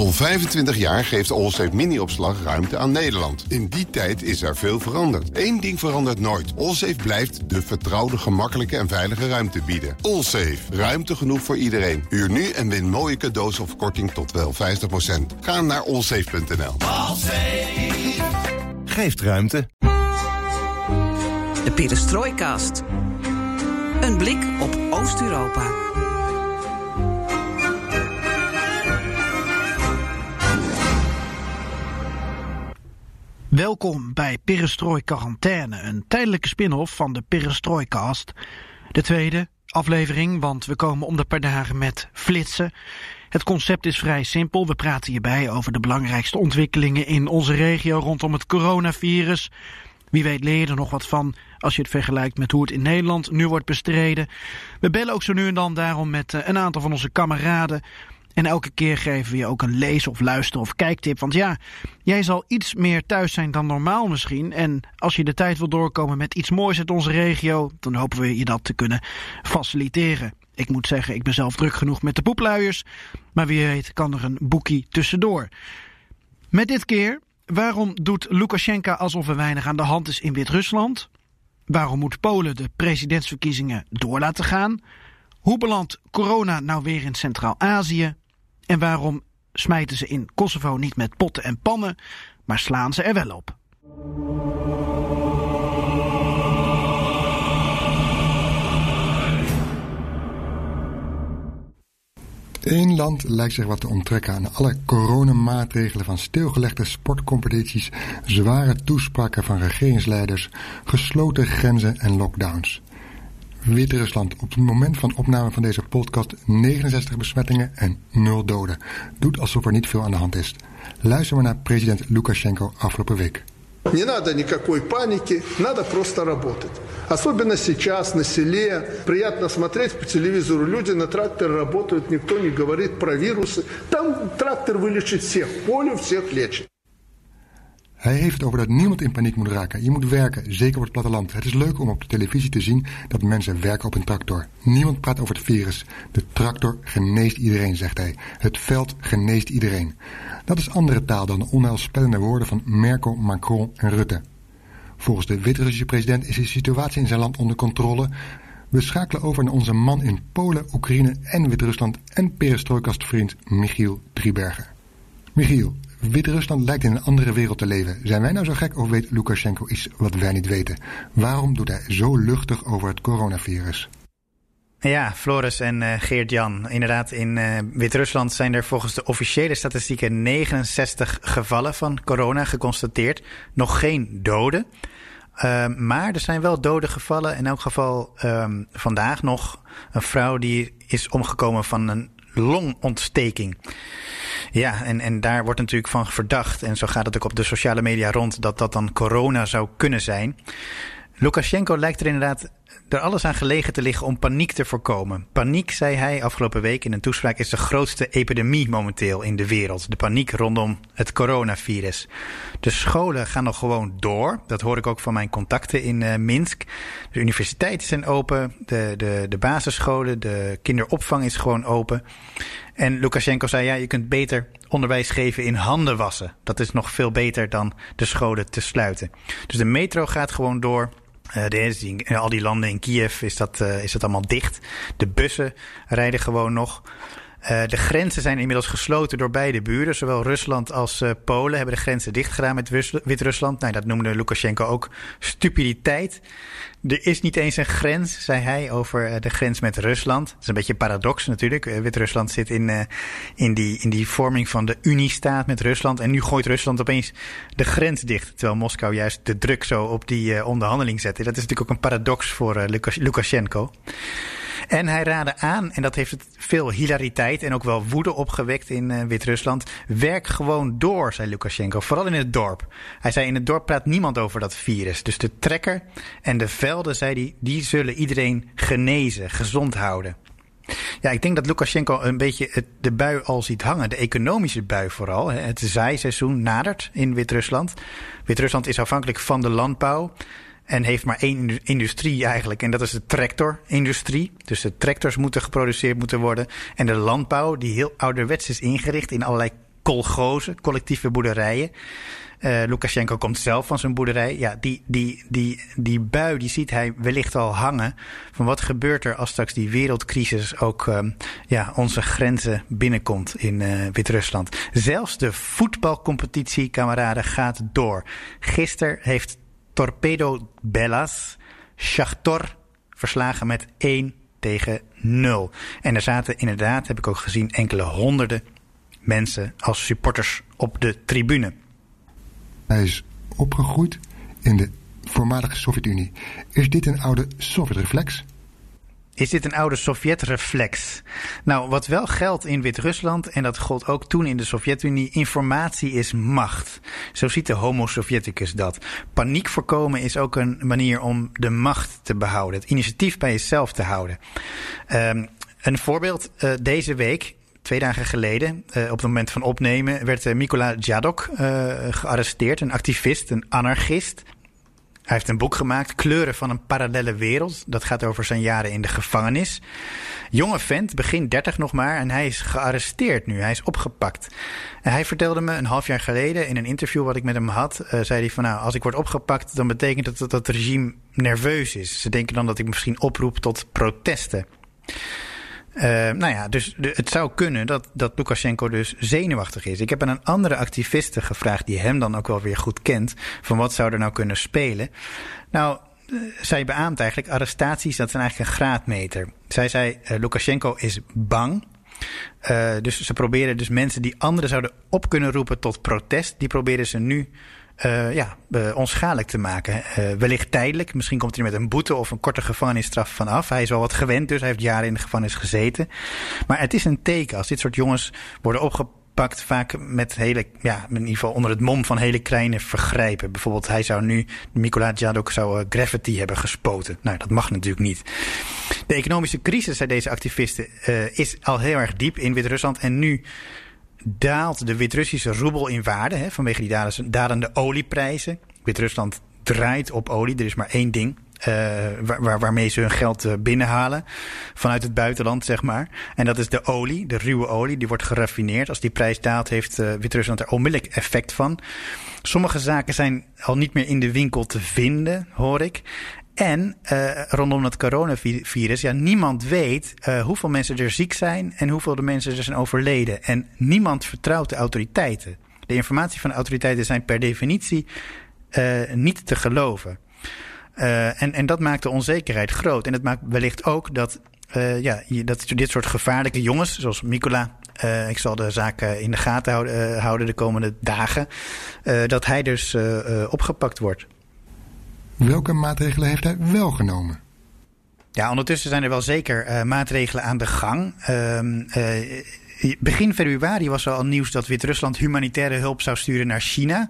Al 25 jaar geeft Allsafe Mini-opslag ruimte aan Nederland. In die tijd is er veel veranderd. Eén ding verandert nooit. Allsafe blijft de vertrouwde, gemakkelijke en veilige ruimte bieden. Allsafe. Ruimte genoeg voor iedereen. Huur nu en win mooie cadeaus of korting tot wel 50%. Ga naar allsafe.nl. Geeft ruimte. De Perestrooikast. Een blik op Oost-Europa. Welkom bij Perestrooi Quarantaine, een tijdelijke spin-off van de Perestrooikast. De tweede aflevering, want we komen om de paar dagen met flitsen. Het concept is vrij simpel. We praten hierbij over de belangrijkste ontwikkelingen in onze regio rondom het coronavirus. Wie weet leer je er nog wat van als je het vergelijkt met hoe het in Nederland nu wordt bestreden. We bellen ook zo nu en dan daarom met eh, een aantal van onze kameraden. En elke keer geven we je ook een lees- of luister- of kijktip. Want ja, jij zal iets meer thuis zijn dan normaal misschien. En als je de tijd wil doorkomen met iets moois uit onze regio, dan hopen we je dat te kunnen faciliteren. Ik moet zeggen, ik ben zelf druk genoeg met de poepluiers. Maar wie weet kan er een boekie tussendoor. Met dit keer, waarom doet Lukashenko alsof er weinig aan de hand is in Wit-Rusland? Waarom moet Polen de presidentsverkiezingen door laten gaan? Hoe belandt corona nou weer in Centraal-Azië? En waarom smijten ze in Kosovo niet met potten en pannen, maar slaan ze er wel op? Eén land lijkt zich wat te onttrekken aan alle coronamaatregelen van stilgelegde sportcompetities, zware toespraken van regeringsleiders, gesloten grenzen en lockdowns. Wit-Rusland op het moment van opname van deze podcast 69 besmettingen en 0 doden. Doet alsof er niet veel aan de hand is. Luister maar naar president Lukashenko afgelopen week. Не надо никакой паники, надо просто работать. Особенно сейчас на селе. Приятно смотреть по телевизору. Люди на тракторе работают, никто не говорит про вирусы. Там трактор вылечит всех, поле всех лечит. Hij heeft het over dat niemand in paniek moet raken. Je moet werken, zeker op het platteland. Het is leuk om op de televisie te zien dat mensen werken op een tractor. Niemand praat over het virus. De tractor geneest iedereen, zegt hij. Het veld geneest iedereen. Dat is andere taal dan de onheilspellende woorden van Merkel, Macron en Rutte. Volgens de Wit-Russische president is de situatie in zijn land onder controle. We schakelen over naar onze man in Polen, Oekraïne en Wit-Rusland en perestrojkastvriend Michiel Driebergen. Michiel, Wit-Rusland lijkt in een andere wereld te leven. Zijn wij nou zo gek of weet Lukashenko iets wat wij niet weten? Waarom doet hij zo luchtig over het coronavirus? Ja, Floris en uh, Geert-Jan. Inderdaad, in uh, Wit-Rusland zijn er volgens de officiële statistieken 69 gevallen van corona geconstateerd. Nog geen doden. Uh, maar er zijn wel doden gevallen. In elk geval um, vandaag nog een vrouw die is omgekomen van een longontsteking. Ja, en, en daar wordt natuurlijk van verdacht. En zo gaat het ook op de sociale media rond dat dat dan corona zou kunnen zijn. Lukashenko lijkt er inderdaad er alles aan gelegen te liggen om paniek te voorkomen. Paniek, zei hij afgelopen week in een toespraak, is de grootste epidemie momenteel in de wereld. De paniek rondom het coronavirus. De scholen gaan nog gewoon door. Dat hoor ik ook van mijn contacten in uh, Minsk. De universiteiten zijn open, de, de, de basisscholen, de kinderopvang is gewoon open. En Lukashenko zei, ja, je kunt beter onderwijs geven in handen wassen. Dat is nog veel beter dan de scholen te sluiten. Dus de metro gaat gewoon door. Uh, de, in al die landen in Kiev is dat, uh, is dat allemaal dicht. De bussen rijden gewoon nog. Uh, de grenzen zijn inmiddels gesloten door beide buren. Zowel Rusland als uh, Polen hebben de grenzen dicht gedaan met Wit-Rusland. Nou, dat noemde Lukashenko ook stupiditeit. Er is niet eens een grens, zei hij, over de grens met Rusland. Dat is een beetje paradox natuurlijk. Wit-Rusland zit in, in, die, in die vorming van de Unie-staat met Rusland. En nu gooit Rusland opeens de grens dicht. Terwijl Moskou juist de druk zo op die onderhandeling zette. Dat is natuurlijk ook een paradox voor Lukas Lukashenko. En hij raadde aan, en dat heeft veel hilariteit en ook wel woede opgewekt in uh, Wit-Rusland. Werk gewoon door, zei Lukashenko, vooral in het dorp. Hij zei: In het dorp praat niemand over dat virus. Dus de trekker en de velden, zei hij, die zullen iedereen genezen, gezond houden. Ja, ik denk dat Lukashenko een beetje de bui al ziet hangen. De economische bui vooral. Het zaaiseizoen nadert in Wit-Rusland. Wit-Rusland is afhankelijk van de landbouw. En heeft maar één industrie eigenlijk. En dat is de tractorindustrie. Dus de tractors moeten geproduceerd moeten worden. En de landbouw, die heel ouderwets is ingericht in allerlei kolgozen, collectieve boerderijen. Uh, Lukashenko komt zelf van zijn boerderij. Ja, die, die, die, die bui die ziet hij wellicht al hangen. Van wat gebeurt er als straks die wereldcrisis ook uh, ja, onze grenzen binnenkomt in uh, Wit-Rusland. Zelfs de voetbalcompetitie, kameraden, gaat door. Gisteren heeft Torpedo Bellas Shakhtar verslagen met 1 tegen 0. En er zaten inderdaad, heb ik ook gezien, enkele honderden mensen als supporters op de tribune. Hij is opgegroeid in de voormalige Sovjet-Unie. Is dit een oude Sovjet-reflex? Is dit een oude Sovjet-reflex? Nou, wat wel geldt in Wit-Rusland, en dat gold ook toen in de Sovjet-Unie, informatie is macht. Zo ziet de Homo Sovjeticus dat. Paniek voorkomen is ook een manier om de macht te behouden, het initiatief bij jezelf te houden. Um, een voorbeeld, uh, deze week twee dagen geleden, uh, op het moment van opnemen, werd uh, Jadok gearresteerd. Een activist, een anarchist. Hij heeft een boek gemaakt, Kleuren van een parallele wereld. Dat gaat over zijn jaren in de gevangenis. Jonge vent, begin 30 nog maar, en hij is gearresteerd nu. Hij is opgepakt. En hij vertelde me een half jaar geleden in een interview wat ik met hem had, uh, zei hij van nou, als ik word opgepakt, dan betekent dat dat het regime nerveus is. Ze denken dan dat ik misschien oproep tot protesten. Uh, nou ja, dus het zou kunnen dat, dat Lukashenko dus zenuwachtig is. Ik heb aan een andere activiste gevraagd, die hem dan ook wel weer goed kent, van wat zou er nou kunnen spelen. Nou, uh, zij beaamt eigenlijk, arrestaties, dat zijn eigenlijk een graadmeter. Zij zei, uh, Lukashenko is bang. Uh, dus ze proberen dus mensen die anderen zouden op kunnen roepen tot protest, die proberen ze nu uh, ja, uh, onschadelijk te maken. Wellicht tijdelijk. Misschien komt hij met een boete of een korte gevangenisstraf vanaf. Hij is al wat gewend, dus hij heeft jaren in de gevangenis gezeten. Maar het is een teken als dit soort jongens worden opgepakt, vaak met hele, ja, in ieder geval onder het mom van hele kleine vergrijpen. Bijvoorbeeld, hij zou nu, Mikola Jadok zou graffiti hebben gespoten. Nou, dat mag natuurlijk niet. De economische crisis, zei deze activisten, is al heel erg diep in Wit-Rusland. En nu daalt de Wit-Russische roebel in waarde hè, vanwege die dalende olieprijzen. Wit-Rusland draait op olie. Er is maar één ding waar, waarmee ze hun geld uh, binnenhalen vanuit het buitenland, zeg maar. En dat is de olie, de ruwe olie. Die wordt geraffineerd. Als die prijs daalt, heeft uh, Wit-Rusland er onmiddellijk effect van. Sommige zaken zijn al niet meer in de winkel te vinden, hoor ik. En rondom het coronavirus, ja, niemand weet hoeveel mensen er ziek zijn en hoeveel de mensen er zijn overleden. En niemand vertrouwt de autoriteiten. De informatie van de autoriteiten zijn per definitie niet te geloven. En, en dat maakt de onzekerheid groot. En het maakt wellicht ook dat, ja, dat dit soort gevaarlijke jongens, zoals Mikola, uh, ik zal de zaak in de gaten houden, houden de komende dagen. Dat hij dus opgepakt wordt. Welke maatregelen heeft hij wel genomen? Ja, ondertussen zijn er wel zeker uh, maatregelen aan de gang. Uh, uh, begin februari was er al nieuws dat Wit-Rusland humanitaire hulp zou sturen naar China.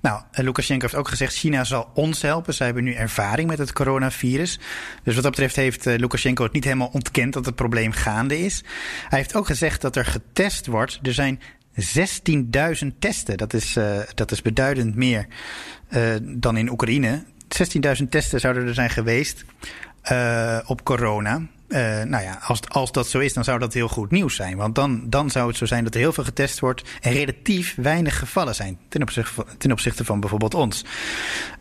Nou, Lukashenko heeft ook gezegd: China zal ons helpen. Zij hebben nu ervaring met het coronavirus. Dus wat dat betreft heeft Lukashenko het niet helemaal ontkend dat het probleem gaande is. Hij heeft ook gezegd dat er getest wordt. Er zijn 16.000 testen. Dat is, dat is beduidend meer dan in Oekraïne. 16.000 testen zouden er zijn geweest op corona. Uh, nou ja, als, als dat zo is, dan zou dat heel goed nieuws zijn. Want dan, dan zou het zo zijn dat er heel veel getest wordt en relatief weinig gevallen zijn ten opzichte van, ten opzichte van bijvoorbeeld ons.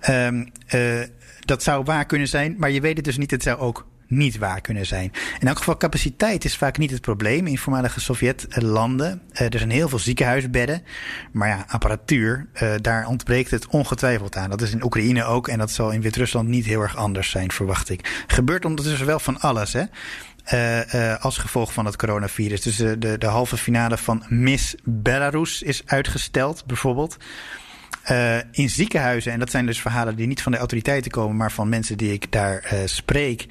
Um, uh, dat zou waar kunnen zijn, maar je weet het dus niet. Het zou ook niet waar kunnen zijn. In elk geval, capaciteit is vaak niet het probleem in voormalige Sovjetlanden. Uh, er zijn heel veel ziekenhuisbedden. Maar ja, apparatuur, uh, daar ontbreekt het ongetwijfeld aan. Dat is in Oekraïne ook en dat zal in Wit-Rusland niet heel erg anders zijn, verwacht ik. Gebeurt ondertussen wel van alles, hè. Uh, als gevolg van het coronavirus. Dus de, de, halve finale van Miss Belarus is uitgesteld, bijvoorbeeld. In ziekenhuizen, en dat zijn dus verhalen die niet van de autoriteiten komen, maar van mensen die ik daar spreek.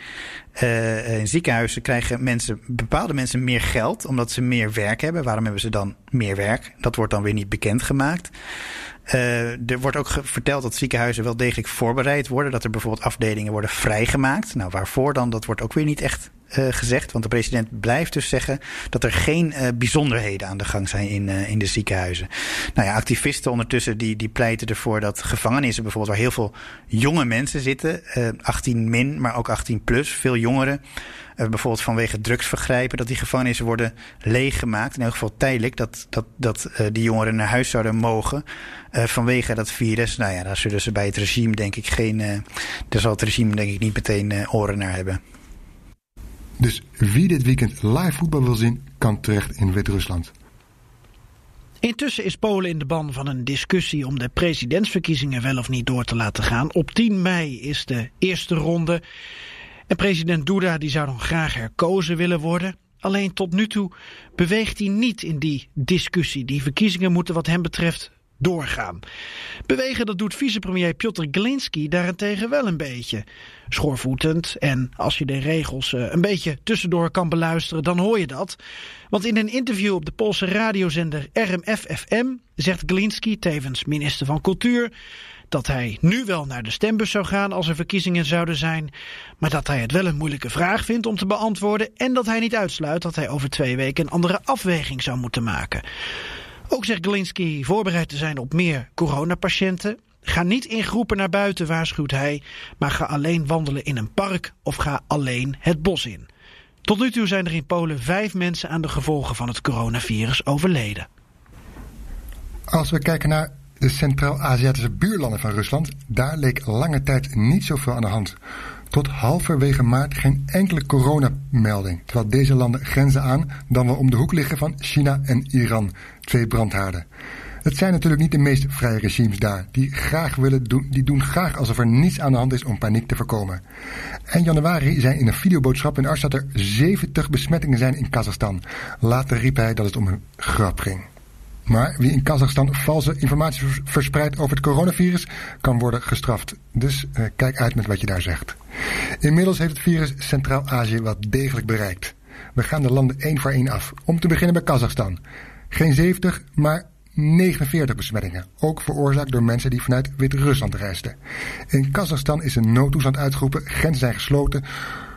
Uh, in ziekenhuizen krijgen mensen, bepaalde mensen meer geld omdat ze meer werk hebben. Waarom hebben ze dan meer werk? Dat wordt dan weer niet bekendgemaakt. er wordt ook verteld dat ziekenhuizen wel degelijk voorbereid worden. Dat er bijvoorbeeld afdelingen worden vrijgemaakt. Nou, waarvoor dan? Dat wordt ook weer niet echt gezegd. Want de president blijft dus zeggen dat er geen bijzonderheden aan de gang zijn in, in de ziekenhuizen. Nou ja, activisten ondertussen die, die pleiten ervoor dat gevangenissen bijvoorbeeld waar heel veel jonge mensen zitten, 18 min, maar ook 18 plus, veel jongeren. bijvoorbeeld vanwege drugsvergrijpen, dat die gevangenissen worden leeggemaakt. In elk geval tijdelijk, dat, dat, dat die jongeren naar huis zouden mogen. vanwege dat virus. Nou ja, daar zullen ze bij het regime denk ik geen. Daar zal het regime denk ik niet meteen oren naar hebben. Dus wie dit weekend live voetbal wil zien, kan terecht in Wit-Rusland. Intussen is Polen in de ban van een discussie om de presidentsverkiezingen wel of niet door te laten gaan. Op 10 mei is de eerste ronde. En president Duda die zou dan graag herkozen willen worden. Alleen tot nu toe beweegt hij niet in die discussie. Die verkiezingen moeten wat hem betreft doorgaan. Bewegen dat doet vicepremier Piotr Glinski daarentegen wel een beetje. Schoorvoetend en als je de regels eh, een beetje tussendoor kan beluisteren, dan hoor je dat. Want in een interview op de Poolse radiozender RMF-FM zegt Glinski, tevens minister van Cultuur, dat hij nu wel naar de stembus zou gaan als er verkiezingen zouden zijn, maar dat hij het wel een moeilijke vraag vindt om te beantwoorden en dat hij niet uitsluit dat hij over twee weken een andere afweging zou moeten maken. Ook zegt Glinski voorbereid te zijn op meer coronapatiënten. Ga niet in groepen naar buiten, waarschuwt hij, maar ga alleen wandelen in een park of ga alleen het bos in. Tot nu toe zijn er in Polen vijf mensen aan de gevolgen van het coronavirus overleden. Als we kijken naar de Centraal-Aziatische buurlanden van Rusland, daar leek lange tijd niet zoveel aan de hand. Tot halverwege maart geen enkele coronamelding, terwijl deze landen grenzen aan dan wel om de hoek liggen van China en Iran, twee brandhaarden. Het zijn natuurlijk niet de meest vrije regimes daar. Die, graag willen doen, die doen graag alsof er niets aan de hand is om paniek te voorkomen. En januari zijn in een videoboodschap in Ars dat er 70 besmettingen zijn in Kazachstan. Later riep hij dat het om een grap ging. Maar wie in Kazachstan valse informatie verspreidt over het coronavirus kan worden gestraft. Dus uh, kijk uit met wat je daar zegt. Inmiddels heeft het virus Centraal-Azië wel degelijk bereikt. We gaan de landen één voor één af. Om te beginnen bij Kazachstan. Geen 70, maar 49 besmettingen, ook veroorzaakt door mensen die vanuit Wit-Rusland reisden. In Kazachstan is een noodtoestand uitgeroepen, grenzen zijn gesloten,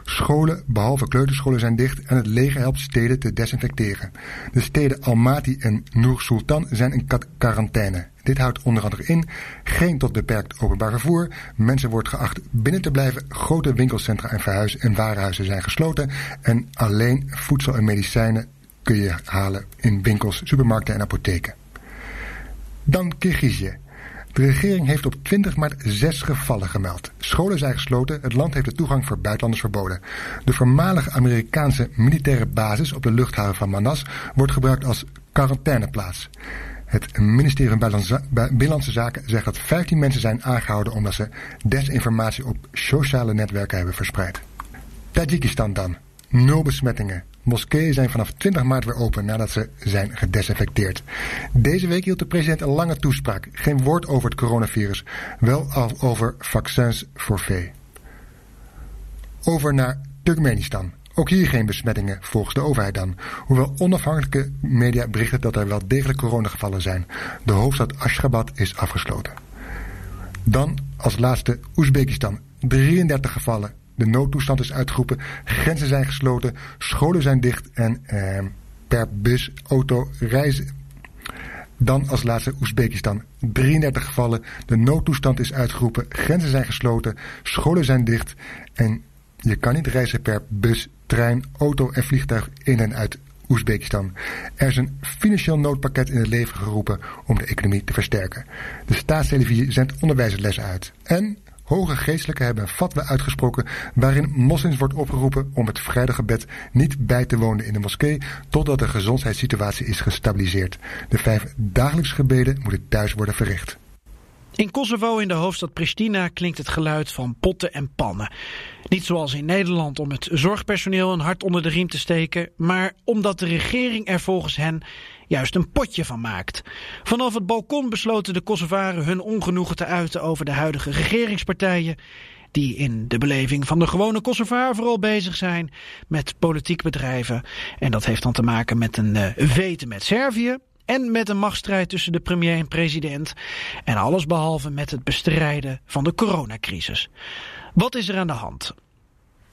Scholen, behalve kleuterscholen, zijn dicht en het leger helpt steden te desinfecteren. De steden Almaty en Nur Sultan zijn in quarantaine. Dit houdt onder andere in geen tot beperkt openbaar vervoer. Mensen worden geacht binnen te blijven. Grote winkelcentra en verhuizen en warenhuizen zijn gesloten. En alleen voedsel en medicijnen kun je halen in winkels, supermarkten en apotheken. Dan Kirgizië. De regering heeft op 20 maart zes gevallen gemeld. Scholen zijn gesloten, het land heeft de toegang voor buitenlanders verboden. De voormalige Amerikaanse militaire basis op de luchthaven van Manas wordt gebruikt als quarantaineplaats. Het ministerie van Binnenlandse Zaken zegt dat 15 mensen zijn aangehouden omdat ze desinformatie op sociale netwerken hebben verspreid. Tajikistan dan. Nul besmettingen. Moskeeën zijn vanaf 20 maart weer open nadat ze zijn gedesinfecteerd. Deze week hield de president een lange toespraak. Geen woord over het coronavirus, wel over vaccins voor vee. Over naar Turkmenistan. Ook hier geen besmettingen volgens de overheid dan. Hoewel onafhankelijke media berichten dat er wel degelijk coronagevallen zijn. De hoofdstad Ashgabat is afgesloten. Dan als laatste Oezbekistan. 33 gevallen, de noodtoestand is uitgeroepen, grenzen zijn gesloten, scholen zijn dicht en eh, per bus, auto reizen. Dan als laatste Oezbekistan. 33 gevallen, de noodtoestand is uitgeroepen, grenzen zijn gesloten, scholen zijn dicht en je kan niet reizen per bus, trein, auto en vliegtuig in en uit Oezbekistan. Er is een financieel noodpakket in het leven geroepen om de economie te versterken. De staatstelevisie zendt onderwijslessen uit. En Hoge geestelijken hebben fatwa uitgesproken waarin moslims wordt opgeroepen om het vrijdaggebed niet bij te wonen in de moskee totdat de gezondheidssituatie is gestabiliseerd. De vijf dagelijkse gebeden moeten thuis worden verricht. In Kosovo, in de hoofdstad Pristina, klinkt het geluid van potten en pannen. Niet zoals in Nederland om het zorgpersoneel een hart onder de riem te steken, maar omdat de regering er volgens hen juist een potje van maakt. Vanaf het balkon besloten de Kosovaren hun ongenoegen te uiten over de huidige regeringspartijen die in de beleving van de gewone Kosovaar vooral bezig zijn met politiek bedrijven. En dat heeft dan te maken met een uh, vete met Servië en met een machtsstrijd tussen de premier en president. En alles behalve met het bestrijden van de coronacrisis. Wat is er aan de hand?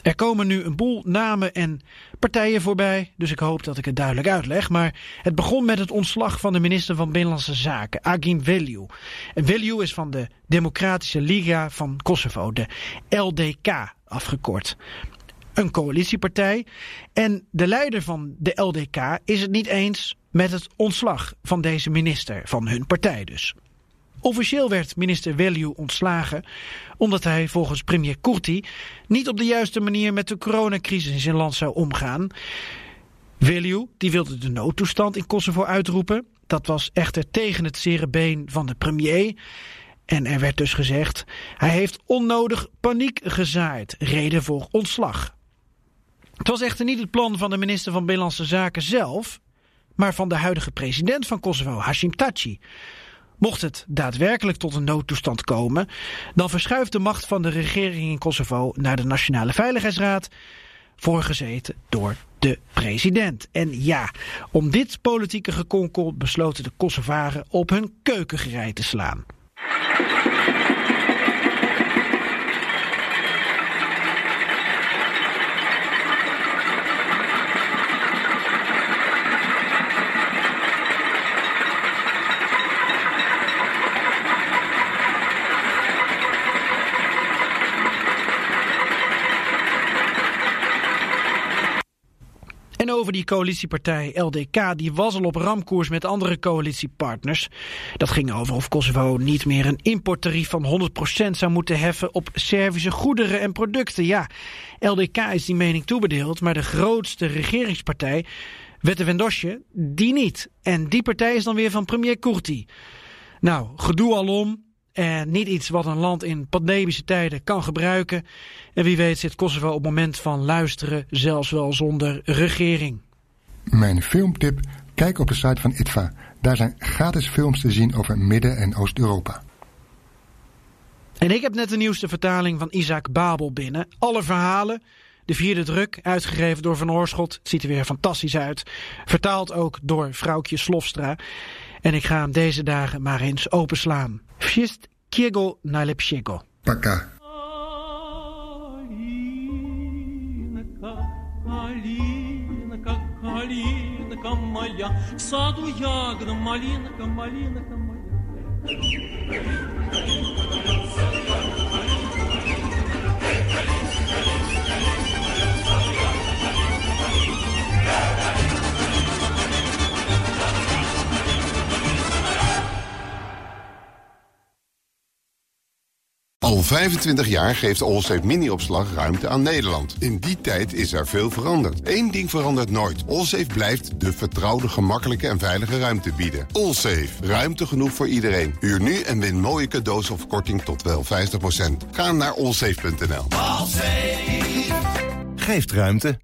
Er komen nu een boel namen en partijen voorbij, dus ik hoop dat ik het duidelijk uitleg. Maar het begon met het ontslag van de minister van Binnenlandse Zaken, Agim Veliu. En Veliu is van de Democratische Liga van Kosovo, de LDK afgekort. Een coalitiepartij. En de leider van de LDK is het niet eens met het ontslag van deze minister, van hun partij dus. Officieel werd minister Veliu ontslagen omdat hij volgens premier Kurti niet op de juiste manier met de coronacrisis in zijn land zou omgaan. Veliu die wilde de noodtoestand in Kosovo uitroepen. Dat was echter tegen het zere been van de premier. En er werd dus gezegd, hij heeft onnodig paniek gezaaid, reden voor ontslag. Het was echter niet het plan van de minister van Binnenlandse Zaken zelf, maar van de huidige president van Kosovo, Hashim Taci. Mocht het daadwerkelijk tot een noodtoestand komen, dan verschuift de macht van de regering in Kosovo naar de Nationale Veiligheidsraad, voorgezeten door de president. En ja, om dit politieke gekonkel besloten de Kosovaren op hun keukengerei te slaan. Over die coalitiepartij LDK, die was al op ramkoers met andere coalitiepartners. Dat ging over of Kosovo niet meer een importtarief van 100% zou moeten heffen op Servische goederen en producten. Ja, LDK is die mening toebedeeld, maar de grootste regeringspartij, Wette Wendosje, die niet. En die partij is dan weer van premier Kurti. Nou, gedoe alom, en niet iets wat een land in pandemische tijden kan gebruiken. En wie weet zit Kosovo op het moment van luisteren zelfs wel zonder regering. Mijn filmtip, kijk op de site van ITVA. Daar zijn gratis films te zien over Midden- en Oost-Europa. En ik heb net de nieuwste vertaling van Isaac Babel binnen. Alle verhalen, de vierde druk, uitgegeven door Van Oorschot. Het ziet er weer fantastisch uit. Vertaald ook door vrouwtje Slofstra. En ik ga hem deze dagen maar eens openslaan. Vjist kiego najlepszego. Paka. Калинка, калинка моя, в саду ягода, малинка, малинка моя. 25 jaar geeft Allsafe Mini-opslag ruimte aan Nederland. In die tijd is er veel veranderd. Eén ding verandert nooit. Allsafe blijft de vertrouwde, gemakkelijke en veilige ruimte bieden. Allsafe. Ruimte genoeg voor iedereen. Huur nu en win mooie cadeaus of korting tot wel 50%. Ga naar allsafe.nl. Geeft ruimte.